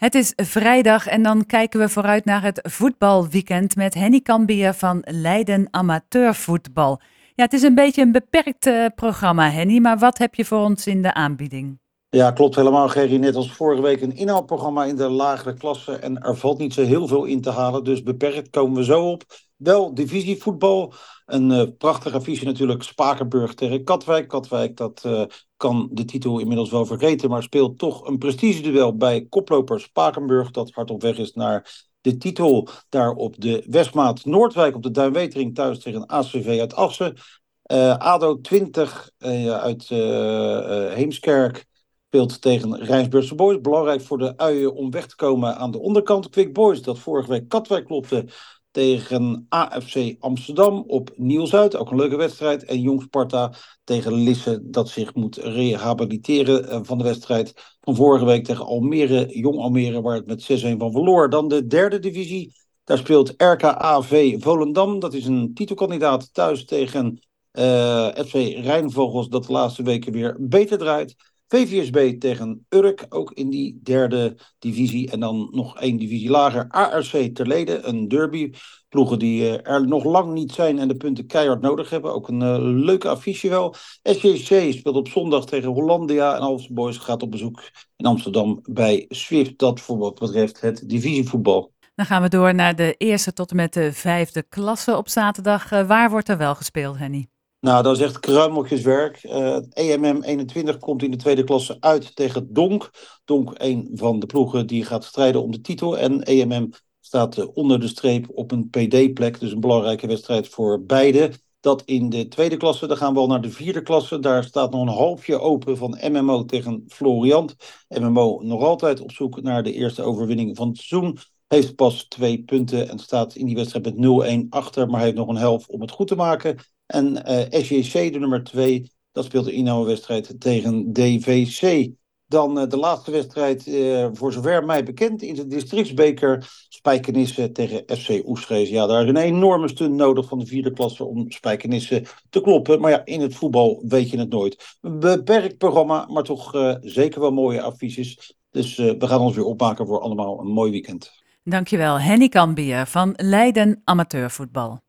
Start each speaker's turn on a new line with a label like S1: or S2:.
S1: Het is vrijdag en dan kijken we vooruit naar het voetbalweekend met Henny Kambier van Leiden Amateurvoetbal. Ja, het is een beetje een beperkt uh, programma, Henny, maar wat heb je voor ons in de aanbieding?
S2: Ja, klopt helemaal, Gerry. Net als vorige week een inhaalprogramma in de lagere klasse. En er valt niet zo heel veel in te halen, dus beperkt komen we zo op. Wel divisievoetbal. Een uh, prachtige affiche natuurlijk. Spakenburg tegen Katwijk. Katwijk dat uh, kan de titel inmiddels wel vergeten, maar speelt toch een prestigeduel bij koploper Spakenburg. Dat hard op weg is naar de titel. Daar op de Westmaat Noordwijk op de Duinwetering thuis tegen ACV uit Assen. Uh, ADO 20 uit Heemskerk speelt tegen Rijnsburgse Boys. Belangrijk voor de uien om weg te komen aan de onderkant. Quick Boys, dat vorige week Katwijk klopte tegen AFC Amsterdam op Nieuw-Zuid. Ook een leuke wedstrijd. En Jong Sparta tegen Lisse, dat zich moet rehabiliteren eh, van de wedstrijd van vorige week tegen Almere. Jong Almere, waar het met 6-1 van verloor. Dan de derde divisie. Daar speelt RKAV Volendam. Dat is een titelkandidaat thuis tegen uh, eh, FC Rijnvogels, dat de laatste weken weer beter draait. VVSB tegen Urk, ook in die derde divisie. En dan nog één divisie lager. ARC Terlede, een derby. Ploegen die uh, er nog lang niet zijn en de punten keihard nodig hebben. Ook een uh, leuke affiche wel. SJC speelt op zondag tegen Hollandia. En Alphen Boys gaat op bezoek in Amsterdam bij Swift. Dat voor wat betreft het divisievoetbal.
S1: Dan gaan we door naar de eerste tot en met de vijfde klasse op zaterdag. Uh, waar wordt er wel gespeeld, Henny?
S2: Nou, dat is echt kruimeltjeswerk. Uh, het EMM 21 komt in de tweede klasse uit tegen Donk. Donk, een van de ploegen die gaat strijden om de titel. En EMM staat uh, onder de streep op een PD-plek. Dus een belangrijke wedstrijd voor beide. Dat in de tweede klasse. Dan gaan we al naar de vierde klasse. Daar staat nog een halfje open van MMO tegen Floriant. MMO nog altijd op zoek naar de eerste overwinning van het seizoen. Heeft pas twee punten en staat in die wedstrijd met 0-1 achter. Maar heeft nog een helft om het goed te maken. En eh, SJC, de nummer 2, dat speelt de inhouwwedstrijd tegen DVC. Dan uh, de laatste wedstrijd, uh, voor zover mij bekend, in de districtsbeker Spijkenisse tegen FC Oestrees. Ja, daar is een enorme stunt nodig van de vierde klasse om Spijkenisse te kloppen. Maar ja, in het voetbal weet je het nooit. Een beperkt programma, maar toch zeker wel mooie affiches. Dus we gaan ons weer opmaken voor allemaal een mooi weekend.
S1: Dankjewel, Henny Kambier van Leiden Amateurvoetbal.